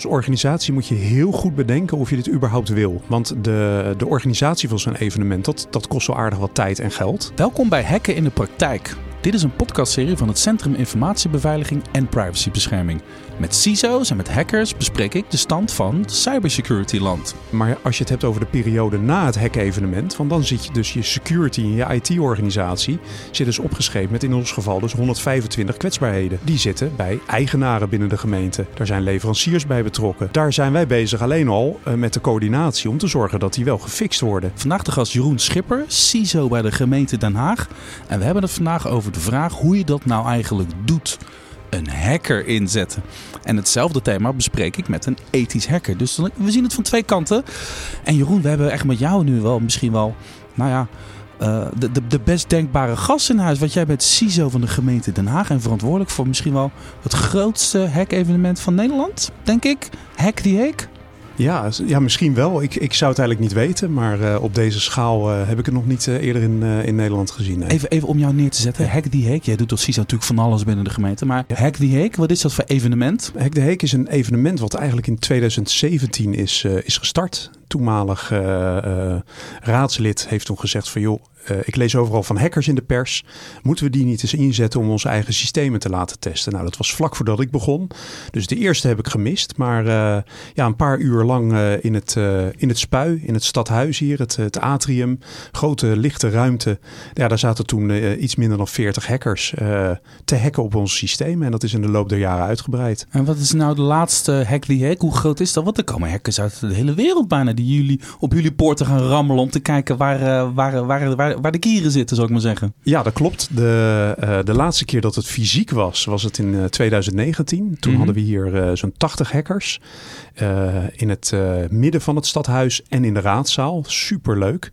Als organisatie moet je heel goed bedenken of je dit überhaupt wil. Want de, de organisatie van zo'n evenement, dat, dat kost zo aardig wat tijd en geld. Welkom bij Hacken in de Praktijk. Dit is een podcastserie van het Centrum Informatiebeveiliging en Privacybescherming. Met CISO's en met hackers bespreek ik de stand van cybersecurity land. Maar als je het hebt over de periode na het hack-evenement, want dan zit je dus je security en je IT-organisatie zit dus opgeschreven met in ons geval dus 125 kwetsbaarheden. Die zitten bij eigenaren binnen de gemeente. Daar zijn leveranciers bij betrokken. Daar zijn wij bezig alleen al eh, met de coördinatie om te zorgen dat die wel gefixt worden. Vandaag de gast Jeroen Schipper, CISO bij de gemeente Den Haag. En we hebben het vandaag over de vraag hoe je dat nou eigenlijk doet. Een hacker inzetten. En hetzelfde thema bespreek ik met een ethisch hacker. Dus we zien het van twee kanten. En Jeroen, we hebben echt met jou nu wel misschien wel, nou ja, uh, de, de, de, best denkbare gast in huis. Want jij bent CISO van de gemeente Den Haag en verantwoordelijk voor misschien wel het grootste hack-evenement van Nederland, denk ik. Hack the Hack. Ja, ja, misschien wel. Ik, ik zou het eigenlijk niet weten, maar uh, op deze schaal uh, heb ik het nog niet uh, eerder in, in Nederland gezien. Nee. Even, even om jou neer te zetten. Hack the Heek. Jij doet als CISO natuurlijk van alles binnen de gemeente. Maar Hack the Heek, wat is dat voor evenement? Hack the Heek is een evenement wat eigenlijk in 2017 is, is gestart. Toenmalig raadslid heeft toen gezegd van joh, uh, ik lees overal van hackers in de pers. Moeten we die niet eens inzetten om onze eigen systemen te laten testen? Nou, dat was vlak voordat ik begon. Dus de eerste heb ik gemist. Maar uh, ja, een paar uur lang uh, in, het, in het spui, in het stadhuis hier, het, het atrium. Grote lichte ruimte. Ja, daar zaten toen iets minder dan 40 hackers te hacken op ons systeem. En dat is in de loop der jaren uitgebreid. En wat is nou de laatste hack die hack? Hoe groot is dat? Want er komen hackers uit de hele wereld bijna die jullie op jullie poorten gaan rammelen om te kijken waar, waar, waar, waar waar, de kieren zitten, zou ik maar zeggen. Ja, dat klopt. De, uh, de laatste keer dat het fysiek was, was het in uh, 2019. Toen mm -hmm. hadden we hier uh, zo'n 80 hackers. in het midden van het stadhuis en in de raadzaal. Superleuk.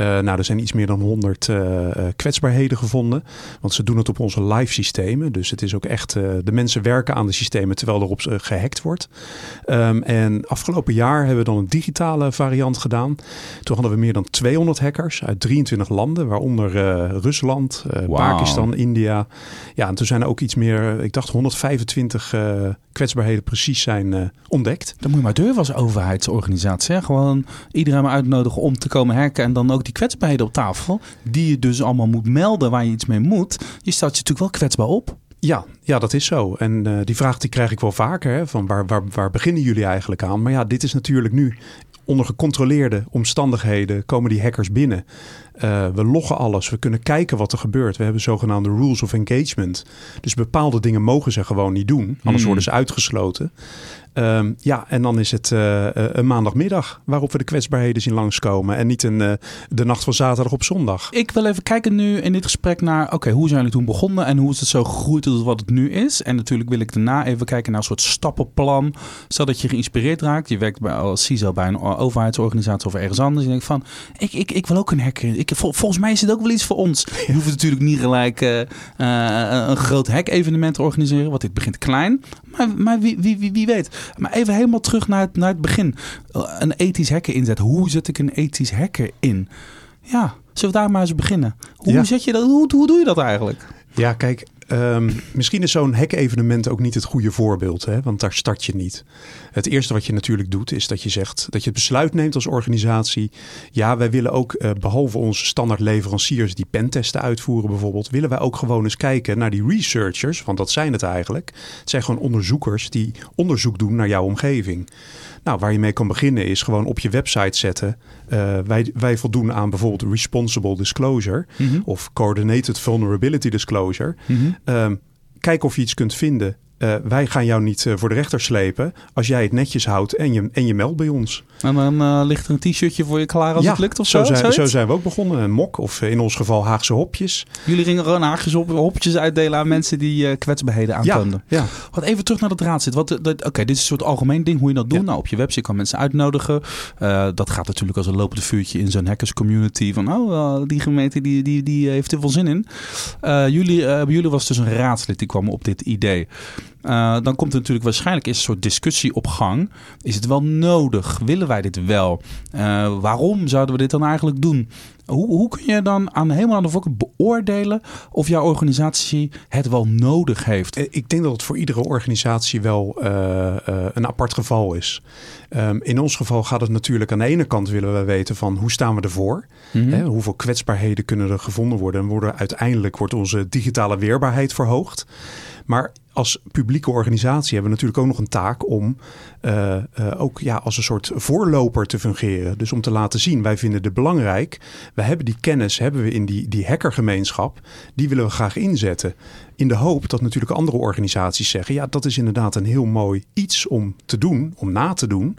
Uh, nou, er zijn iets meer dan 100 uh, kwetsbaarheden gevonden. Want ze doen het op onze live systemen. Dus het is ook echt, uh, de mensen werken aan de systemen terwijl erop gehackt wordt. Um, en afgelopen jaar hebben we dan een digitale variant gedaan. Toen hadden we meer dan 200 hackers uit 23 landen, waaronder Rusland, wow. Pakistan, India. Ja, en toen zijn er ook iets meer, ik dacht 125 kwetsbaarheden precies zijn ontdekt. Dan moet je maar durven als overheidsorganisatie. Hè? Gewoon iedereen maar uitnodigen om te komen hacken en dan ook die kwetsbaarheden op tafel, die je dus allemaal moet melden waar je iets mee moet. Je staat je natuurlijk wel kwetsbaar op. Ja, ja, dat is zo. En uh, die vraag die krijg ik wel vaker. Hè, van waar, waar, waar beginnen jullie eigenlijk aan? Maar ja, dit is natuurlijk nu onder gecontroleerde omstandigheden komen die hackers binnen. Uh, we loggen alles. We kunnen kijken wat er gebeurt. We hebben zogenaamde rules of engagement. Dus bepaalde dingen mogen ze gewoon niet doen. Anders mm. worden ze uitgesloten. Um, ja, en dan is het uh, een maandagmiddag waarop we de kwetsbaarheden zien langskomen. En niet een, uh, de nacht van zaterdag op zondag. Ik wil even kijken nu in dit gesprek naar... oké, okay, hoe zijn jullie toen begonnen en hoe is het zo gegroeid tot wat het nu is? En natuurlijk wil ik daarna even kijken naar een soort stappenplan. Zodat je geïnspireerd raakt. Je werkt bij, als CISO bij een overheidsorganisatie of ergens anders. En je denkt van, ik, ik, ik wil ook een hacker. Ik, vol, volgens mij is het ook wel iets voor ons. Je hoeft natuurlijk niet gelijk uh, een groot hack-evenement te organiseren. Want dit begint klein. Maar, maar wie, wie, wie, wie weet... Maar even helemaal terug naar het, naar het begin. Een ethisch hacker inzetten. Hoe zet ik een ethisch hacker in? Ja, zullen we daar maar eens beginnen? Hoe, ja. zet je dat, hoe, hoe doe je dat eigenlijk? Ja, kijk, Um, misschien is zo'n hack-evenement ook niet het goede voorbeeld, hè? want daar start je niet. Het eerste wat je natuurlijk doet, is dat je zegt dat je het besluit neemt als organisatie. Ja, wij willen ook, uh, behalve onze standaard leveranciers die pentesten uitvoeren bijvoorbeeld, willen wij ook gewoon eens kijken naar die researchers, want dat zijn het eigenlijk. Het zijn gewoon onderzoekers die onderzoek doen naar jouw omgeving. Nou, waar je mee kan beginnen is gewoon op je website zetten. Uh, wij, wij voldoen aan bijvoorbeeld responsible disclosure mm -hmm. of coordinated vulnerability disclosure. Mm -hmm. um, kijk of je iets kunt vinden uh, wij gaan jou niet uh, voor de rechter slepen als jij het netjes houdt en je, en je meldt bij ons. En dan uh, ligt er een t-shirtje voor je klaar als ja, het lukt of zo? Zo zijn, zo zijn we ook begonnen. Een mok of in ons geval Haagse hopjes. Jullie gingen gewoon Haagse hopjes uitdelen aan mensen die kwetsbaarheden aantoonden. Ja, ja. Wat even terug naar dat raad Oké, okay, dit is een soort algemeen ding hoe je dat doet. Ja. Nou, op je website kan mensen uitnodigen. dat gaat natuurlijk als een lopende vuurtje in zo'n hackers community. Van oh, die gemeente die, die, die heeft er veel zin in. jullie, jullie was dus een raadslid die kwam op dit idee. Uh, dan komt er natuurlijk waarschijnlijk eens een soort discussie op gang. Is het wel nodig? Willen wij dit wel? Uh, waarom zouden we dit dan eigenlijk doen? Hoe, hoe kun je dan aan helemaal aan de voorkant beoordelen of jouw organisatie het wel nodig heeft? Eh, ik denk dat het voor iedere organisatie wel uh, een apart geval is. Um, in ons geval gaat het natuurlijk aan de ene kant willen we weten van hoe staan we ervoor? Mm -hmm. Hè, hoeveel kwetsbaarheden kunnen er gevonden worden? En worden uiteindelijk wordt onze digitale weerbaarheid verhoogd. Maar als publieke organisatie hebben we natuurlijk ook nog een taak om uh, uh, ook ja, als een soort voorloper te fungeren. Dus om te laten zien, wij vinden het belangrijk. We hebben die kennis, hebben we in die, die hackergemeenschap. Die willen we graag inzetten. In de hoop dat natuurlijk andere organisaties zeggen, ja, dat is inderdaad een heel mooi iets om te doen, om na te doen.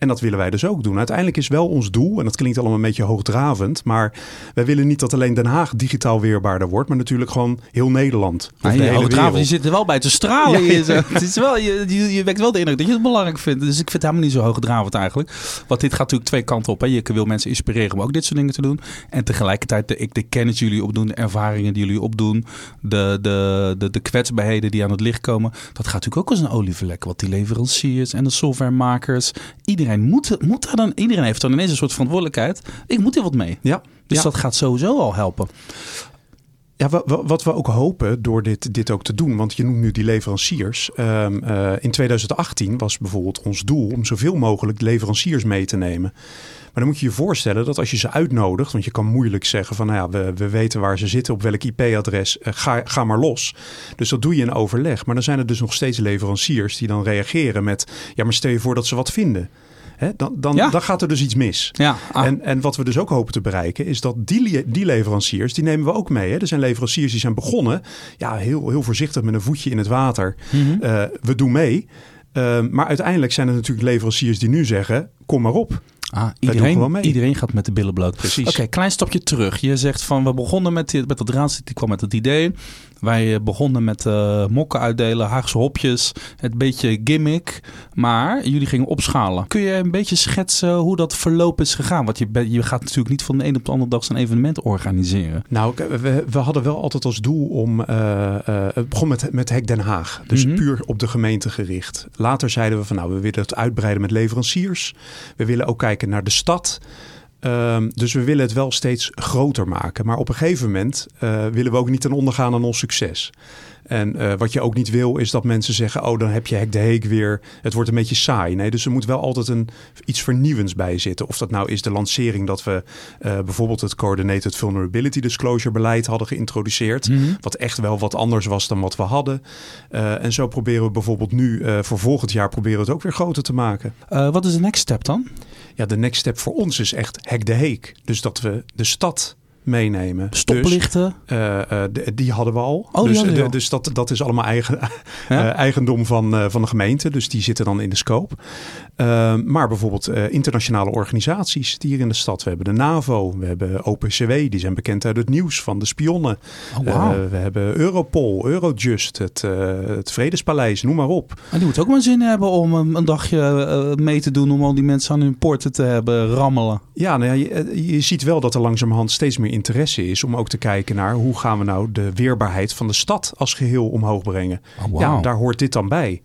En dat willen wij dus ook doen. Uiteindelijk is wel ons doel, en dat klinkt allemaal een beetje hoogdravend, maar wij willen niet dat alleen Den Haag digitaal weerbaarder wordt, maar natuurlijk gewoon heel Nederland. Maar je hoogdravend, je zit er wel bij te stralen. Ja, ja. het is wel, je, je, je, wekt wel de indruk dat je het belangrijk vindt. Dus ik vind het helemaal niet zo hoogdravend eigenlijk. Want dit gaat natuurlijk twee kanten op. Hè. Je wil mensen inspireren om ook dit soort dingen te doen. En tegelijkertijd de, de kennis die jullie opdoen, de ervaringen die jullie opdoen, de, de, de, de kwetsbaarheden die aan het licht komen. Dat gaat natuurlijk ook als een olievlek. Wat die leveranciers en de softwaremakers, iedereen iedereen moet, moet daar dan, iedereen heeft dan ineens een soort verantwoordelijkheid. Ik moet hier wat mee. Ja. Dus ja. dat gaat sowieso al helpen. Ja, wat we ook hopen door dit, dit ook te doen, want je noemt nu die leveranciers. Um, uh, in 2018 was bijvoorbeeld ons doel om zoveel mogelijk leveranciers mee te nemen. Maar dan moet je je voorstellen dat als je ze uitnodigt, want je kan moeilijk zeggen van nou ja, we, we weten waar ze zitten, op welk IP-adres, uh, ga, ga maar los. Dus dat doe je in overleg. Maar dan zijn er dus nog steeds leveranciers die dan reageren met ja, maar stel je voor dat ze wat vinden. Hè, dan, dan, Ja. dan gaat er dus iets mis. Ja, ah. En, en wat we dus ook hopen te bereiken is dat die, die leveranciers, die nemen we ook mee. Hè. Er zijn leveranciers die zijn begonnen, ja, heel, heel voorzichtig met een voetje in het water. Mhm. Uh, we doen mee. Uh, maar uiteindelijk zijn er natuurlijk leveranciers die nu zeggen, kom maar op. Ah, iedereen, iedereen gaat met de billen bloot. Precies. Oké, klein stapje terug. Je zegt van we begonnen met, dit- met dat raadslid, die kwam met het idee. Wij eh, begonnen met eh, mokken uitdelen, Haagse hopjes, het beetje gimmick. Maar jullie gingen opschalen. Kun je een beetje schetsen hoe dat verloop is gegaan? Want je, je gaat natuurlijk niet van de ene op de andere dag zo'n evenement organiseren. Nou, we, we hadden wel altijd als doel om. eh, het begon met, met Hek Den Haag. Dus Mhm. puur op de gemeente gericht. Later zeiden we van nou, we willen het uitbreiden met leveranciers. We willen ook kijken naar de stad. Ehm, dus we willen het wel steeds groter maken. Maar op een gegeven moment eh, willen we ook niet ten onder gaan aan ons succes. En eh, wat je ook niet wil, is dat mensen zeggen: Oh, dan heb je Hek de Heek weer. Het wordt een beetje saai. Nee, dus er moet wel altijd een, iets vernieuwends bij zitten. Of dat nou is de lancering dat we eh, bijvoorbeeld het Coordinated Vulnerability Disclosure beleid hadden geïntroduceerd. Mhm. Wat echt wel wat anders was dan wat we hadden. En zo proberen we bijvoorbeeld nu voor volgend jaar proberen we het ook weer groter te maken. Wat is de next step dan? Ja, de next step voor ons is echt Hek de Heek. Dus dat we de stad meenemen. Dus, Stoplichten? de- die hadden we al. Oh, dus al. dus dat, dat is allemaal eigen, Ja? eh, eigendom van, van de gemeente. Dus die zitten dan in de scope. Eh, maar bijvoorbeeld internationale organisaties die hier in de stad. We hebben de NAVO, we hebben OPCW. Die zijn bekend uit het nieuws van de spionnen. Oh, we hebben Europol, Eurojust, het, het Vredespaleis, noem maar op. En die moet ook maar zin hebben om een, een dagje mee te doen om al die mensen aan hun poorten te hebben rammelen. Ja, nou ja, je, je ziet wel dat er langzamerhand steeds meer interesse is om ook te kijken naar hoe gaan we nou de weerbaarheid van de stad als geheel omhoog brengen. Oh. Ja, daar hoort dit dan bij.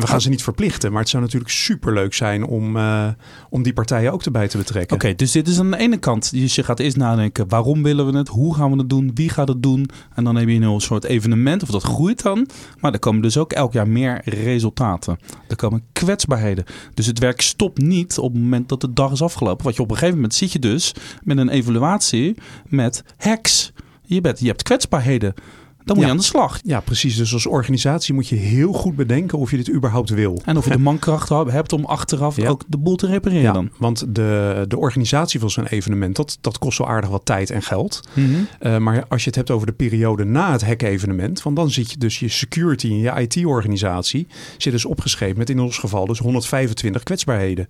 We gaan ze niet verplichten, maar het zou natuurlijk superleuk zijn om, eh, om die partijen ook erbij te betrekken. Oké, dus dit is aan de ene kant. Dus je gaat eerst nadenken, waarom willen we het? Hoe gaan we het doen? Wie gaat het doen? En dan heb je een soort evenement, of dat groeit dan. Maar er komen dus ook elk jaar meer resultaten. Er komen kwetsbaarheden. Dus het werk stopt niet op het moment dat de dag is afgelopen. Want je op een gegeven moment zit je dus met een evaluatie met hacks. Je, bent, je hebt kwetsbaarheden. Dan moet je aan de slag. Ja, precies. Dus als organisatie moet je heel goed bedenken of je dit überhaupt wil. En of je de mankracht hebt om achteraf ook de boel te repareren dan. want de, de organisatie van zo'n evenement, dat, dat kost wel aardig wat tijd en geld. Mhm. Eh, maar als je het hebt over de periode na het hack-evenement, want dan zit je dus je security en je IT-organisatie zit dus opgeschreven met in ons geval dus 125 kwetsbaarheden.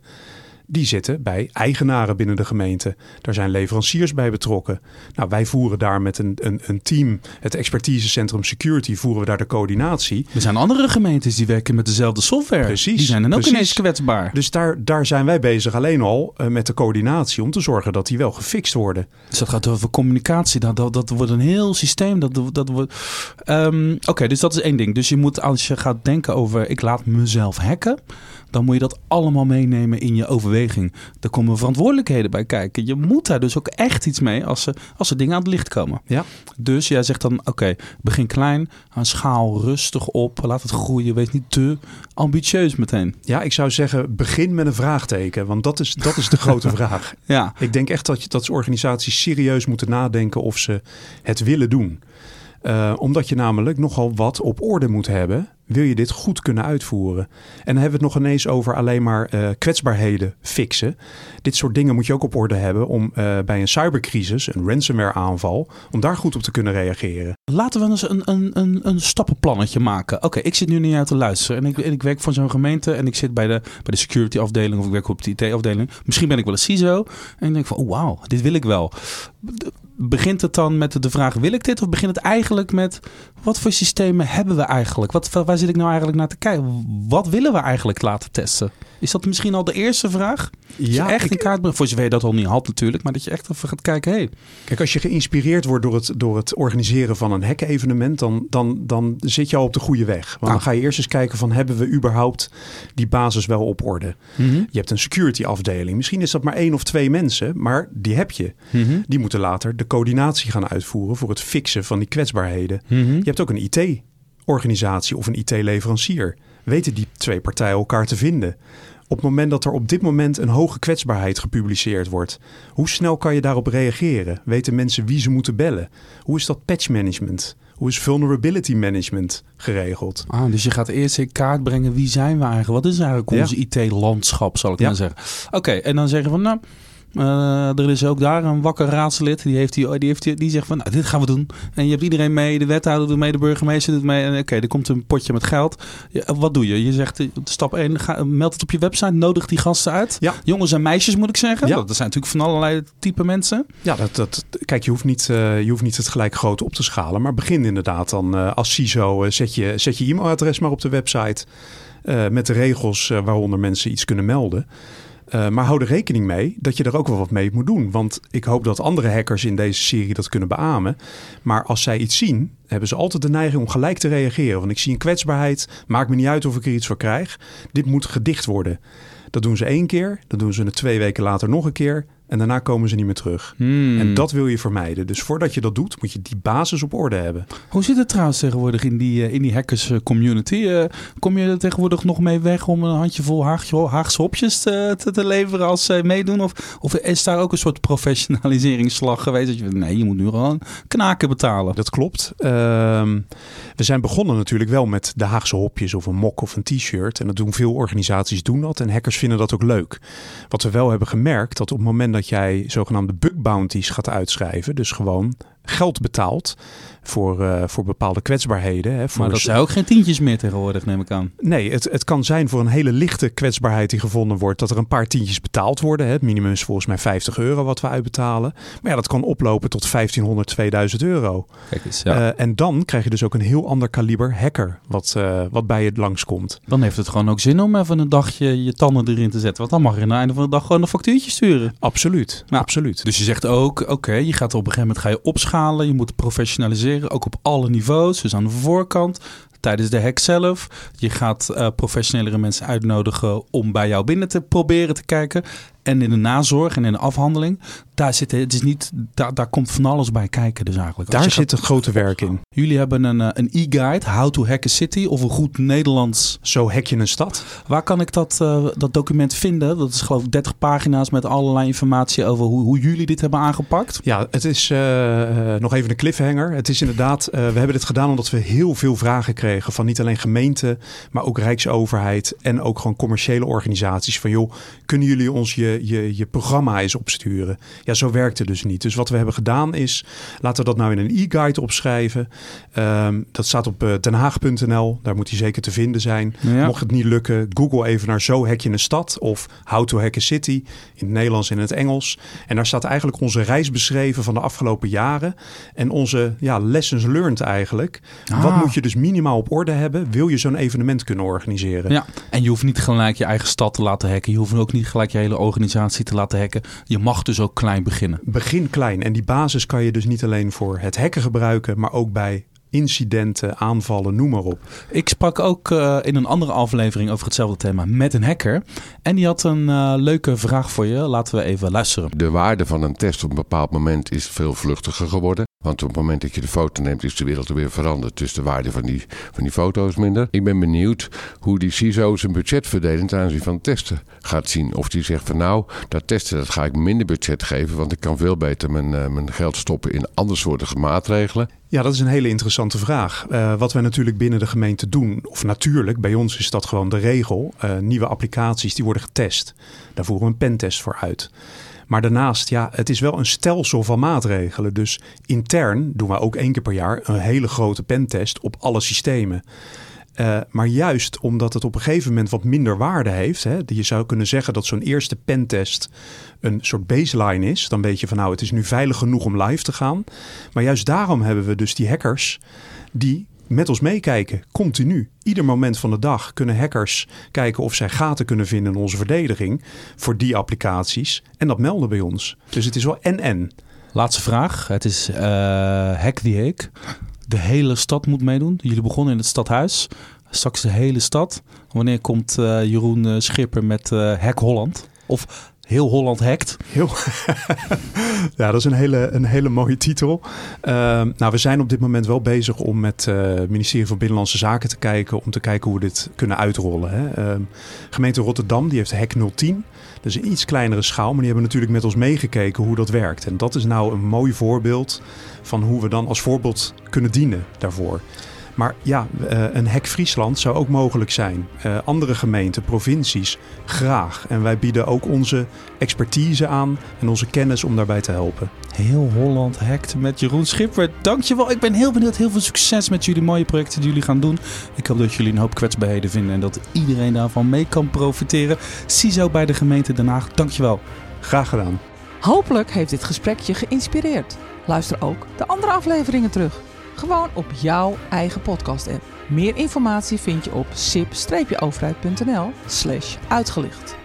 Die zitten bij eigenaren binnen de gemeente. Daar zijn leveranciers bij betrokken. Nou, wij voeren daar met een, een, een team, het expertisecentrum security, voeren we daar de coördinatie. Er zijn andere gemeentes die werken met dezelfde software. Precies, Die zijn dan ook precies. ineens kwetsbaar. Dus daar, daar zijn wij bezig alleen al eh, met de coördinatie om te zorgen dat die wel gefixt worden. Dus dat gaat over communicatie. Dat, dat, dat wordt een heel systeem. Dat, dat wordt... Ehm, Oké, dus dat is één ding. Dus je moet als je gaat denken over ik laat mezelf hacken. Dan moet je dat allemaal meenemen in je overweging. Er komen verantwoordelijkheden bij kijken. Je moet daar dus ook echt iets mee als er, als er dingen aan het licht komen. Ja. Dus jij zegt dan, oké, begin klein, aan schaal rustig op, laat het groeien, wees niet te ambitieus meteen. Ja, ik zou zeggen, begin met een vraagteken, want dat is, dat is de grote vraag. Ja, Ik denk echt dat, je, dat organisaties serieus moeten nadenken of ze het willen doen. Eh, omdat je namelijk nogal wat op orde moet hebben, wil je dit goed kunnen uitvoeren. En dan hebben we het nog ineens over alleen maar eh, kwetsbaarheden fixen. Dit soort dingen moet je ook op orde hebben om eh, bij een cybercrisis, een ransomware aanval, om daar goed op te kunnen reageren. Laten we eens een, een, een, een stappenplannetje maken. Oké, ik zit nu naar jou te luisteren en ik, ik werk voor zo'n gemeente en ik zit bij de, bij de security afdeling of ik werk op de IT-afdeling. Misschien ben ik wel een CISO en ik denk van, oh wauw, dit wil ik wel. Begint het dan met de vraag, wil ik dit? Of begint het eigenlijk met, wat voor systemen hebben we eigenlijk? Wat, waar zit ik nou eigenlijk naar te kijken? Wat willen we eigenlijk laten testen? Is dat misschien al de eerste vraag? Dat je echt ik- in kaart brengt, voor zover je dat al niet had natuurlijk, maar dat je echt even gaat kijken, hey, Kijk, als je geïnspireerd wordt door het, door het organiseren van een hack-evenement, dan, dan, dan zit je al op de goede weg. Want dan Ah. ga je eerst eens kijken van, hebben we überhaupt die basis wel op orde? Je hebt een security afdeling. Misschien is dat maar één of twee mensen, maar die heb je. Die moeten later de coördinatie gaan uitvoeren voor het fixen van die kwetsbaarheden. Je hebt ook een IT-organisatie of een IT-leverancier. Weten die twee partijen elkaar te vinden? Op het moment dat er op dit moment een hoge kwetsbaarheid gepubliceerd wordt, hoe snel kan je daarop reageren? Weten mensen wie ze moeten bellen? Hoe is dat patch management? Hoe is vulnerability management geregeld? Ah, dus je gaat eerst in kaart brengen wie zijn we eigenlijk? Wat is eigenlijk Ja. ons IT-landschap, zal ik Ja. maar zeggen. Oké, en dan zeggen we, nou, eh, er is ook daar een wakker raadslid. Die, heeft die, die, heeft die, die zegt van, nou, dit gaan we doen. En je hebt iedereen mee, de wethouder doet mee, de burgemeester doet mee. En oké, er komt een potje met geld. Ja, wat doe je? Je zegt, eh, stap 1, ga, meld het op je website, nodig die gasten uit. Ja. Jongens en meisjes moet ik zeggen. Ja. Dat zijn natuurlijk van allerlei type mensen. Ja, dat, dat, kijk, je hoeft, niet, eh, je hoeft niet het gelijk groot op te schalen. Maar begin inderdaad dan eh, als CISO. eh, zet, je, zet je e-mailadres maar op de website. eh, met de regels eh, waaronder mensen iets kunnen melden. Eh, maar hou er rekening mee dat je er ook wel wat mee moet doen. Want ik hoop dat andere hackers in deze serie dat kunnen beamen. Maar als zij iets zien, hebben ze altijd de neiging om gelijk te reageren. Want ik zie een kwetsbaarheid, maakt me niet uit of ik er iets voor krijg. Dit moet gedicht worden. Dat doen ze één keer, dat doen ze twee weken later nog een keer. En daarna komen ze niet meer terug. Hmm. En dat wil je vermijden. Dus voordat je dat doet, moet je die basis op orde hebben. Hoe zit het trouwens tegenwoordig in die, eh, in die hackers eh, community? Eh, kom je er tegenwoordig nog mee weg om een handjevol Haagse, Haagse hopjes te, te, te leveren als zij meedoen? Of, of is daar ook een soort professionaliseringsslag geweest? Dat je, nee, je moet nu gewoon knaken betalen. Dat klopt. Ehm, we zijn begonnen natuurlijk wel met de Haagse hopjes of een mok of een t-shirt. En dat doen veel organisaties doen dat. En hackers vinden dat ook leuk. Wat we wel hebben gemerkt, dat op het moment dat jij zogenaamde bug bounties gaat uitschrijven, dus gewoon geld betaalt voor, eh, voor bepaalde kwetsbaarheden. Hè, voor Maar dat zijn ook geen tientjes meer tegenwoordig, neem ik aan. Nee, het, het kan zijn voor een hele lichte kwetsbaarheid die gevonden wordt, dat er een paar tientjes betaald worden. hè. Het minimum is volgens mij 50 euro wat we uitbetalen. Maar ja, dat kan oplopen tot 1500, 2000 euro. Kijk eens, Eh, en dan krijg je dus ook een heel ander kaliber hacker wat, eh, wat bij je langskomt. dan heeft het gewoon ook zin om even een dagje je tanden erin te zetten. Want dan mag je aan het einde van de dag gewoon een factuurtje sturen. Absoluut, Ja. absoluut. Dus je zegt ook, oké, je gaat op een gegeven moment ga je opschalen. Je moet professionaliseren, ook op alle niveaus. Dus aan de voorkant, tijdens de hack zelf. Je gaat eh, professionelere mensen uitnodigen om bij jou binnen te proberen te kijken. En in de nazorg en in de afhandeling, daar, zit, het is niet, daar, daar komt van alles bij kijken dus eigenlijk. Als Daar gaat- zit het grote werk in. Jullie hebben een, eh, een e-guide, How to Hack a City, of een goed Nederlands. Zo hack je een stad. Waar kan ik dat, eh, dat document vinden? Dat is geloof ik 30 pagina's met allerlei informatie over hoe, hoe jullie dit hebben aangepakt. Ja, het is eh, nog even een cliffhanger. Het is inderdaad, eh, we hebben dit gedaan omdat we heel veel vragen kregen van niet alleen gemeenten, maar ook Rijksoverheid en ook gewoon commerciële organisaties. Van joh, kunnen jullie ons je, je, je programma eens opsturen? Ja, Ja, zo werkt het dus niet. Dus wat we hebben gedaan is, laten we dat nou in een e-guide opschrijven. Ehm, dat staat op uh, denhaag.nl, daar moet hij zeker te vinden zijn. Mocht het niet lukken, google even naar Zo hack je een stad of How to hack a city in het Nederlands en in het Engels. En daar staat eigenlijk onze reis beschreven van de afgelopen jaren en onze ja, lessons learned eigenlijk. Wat Ah. moet je dus minimaal op orde hebben, wil je zo'n evenement kunnen organiseren? Ja, en je hoeft niet gelijk je eigen stad te laten hacken. Je hoeft ook niet gelijk je hele organisatie te laten hacken. Je mag dus ook klein beginnen. Begin klein. En die basis kan je dus niet alleen voor het hacken gebruiken, maar ook bij incidenten, aanvallen, noem maar op. Ik sprak ook uh, in een andere aflevering over hetzelfde thema met een hacker. En die had een uh, leuke vraag voor je. Laten we even luisteren. De waarde van een test op een bepaald moment is veel vluchtiger geworden. Want op het moment dat je de foto neemt, is de wereld er weer veranderd. Dus de waarde van die, van die foto is minder. Ik ben benieuwd hoe die CISO zijn budget verdelen ten aanzien van testen gaat zien. Of die zegt van nou, dat testen dat ga ik minder budget geven. Want ik kan veel beter mijn, uh, mijn geld stoppen in andersoortige maatregelen. Ja, dat is een hele interessante vraag. Uh, wat wij natuurlijk binnen de gemeente doen, of natuurlijk, bij ons is dat gewoon de regel. Uh, nieuwe applicaties die worden getest. Daar voeren we een pentest voor uit. Maar daarnaast, ja, het is wel een stelsel van maatregelen. Dus intern doen we ook één keer per jaar een hele grote pentest op alle systemen. Uh, maar juist omdat het op een gegeven moment wat minder waarde heeft. Hè, je zou kunnen zeggen dat zo'n eerste pentest een soort baseline is. Dan weet je van nou, het is nu veilig genoeg om live te gaan. Maar juist daarom hebben we dus die hackers die met ons meekijken, continu. Ieder moment van de dag kunnen hackers kijken of zij gaten kunnen vinden in onze verdediging voor die applicaties. En dat melden bij ons. Dus het is wel en-en. Laatste vraag. Het is uh, Hack the Hack. De hele stad moet meedoen. Jullie begonnen in het stadhuis. Straks de hele stad. Wanneer komt uh, Jeroen uh, Schipper met uh, Hack Holland? Of Heel Holland hackt. Heel... ja, dat is een hele, een hele mooie titel. Uh, nou, we zijn op dit moment wel bezig om met uh, het ministerie van Binnenlandse Zaken te kijken... om te kijken hoe we dit kunnen uitrollen. Hè. Uh, gemeente Rotterdam die heeft Hack 010. Dat is een iets kleinere schaal, maar die hebben natuurlijk met ons meegekeken hoe dat werkt. En dat is nou een mooi voorbeeld van hoe we dan als voorbeeld kunnen dienen daarvoor. Maar ja, uh, een hek Friesland zou ook mogelijk zijn. Uh, andere gemeenten, provincies, graag. En wij bieden ook onze expertise aan en onze kennis om daarbij te helpen. Heel Holland hackt met Jeroen Schipper. Dankjewel. Ik ben heel benieuwd. Heel veel succes met jullie mooie projecten die jullie gaan doen. Ik hoop dat jullie een hoop kwetsbaarheden vinden en dat iedereen daarvan mee kan profiteren. CISO bij de gemeente Den Haag. Dankjewel. Graag gedaan. Hopelijk heeft dit gesprek je geïnspireerd. Luister ook de andere afleveringen terug. Gewoon op jouw eigen podcast-app. Meer informatie vind je op sip-overheid.nl slash uitgelicht.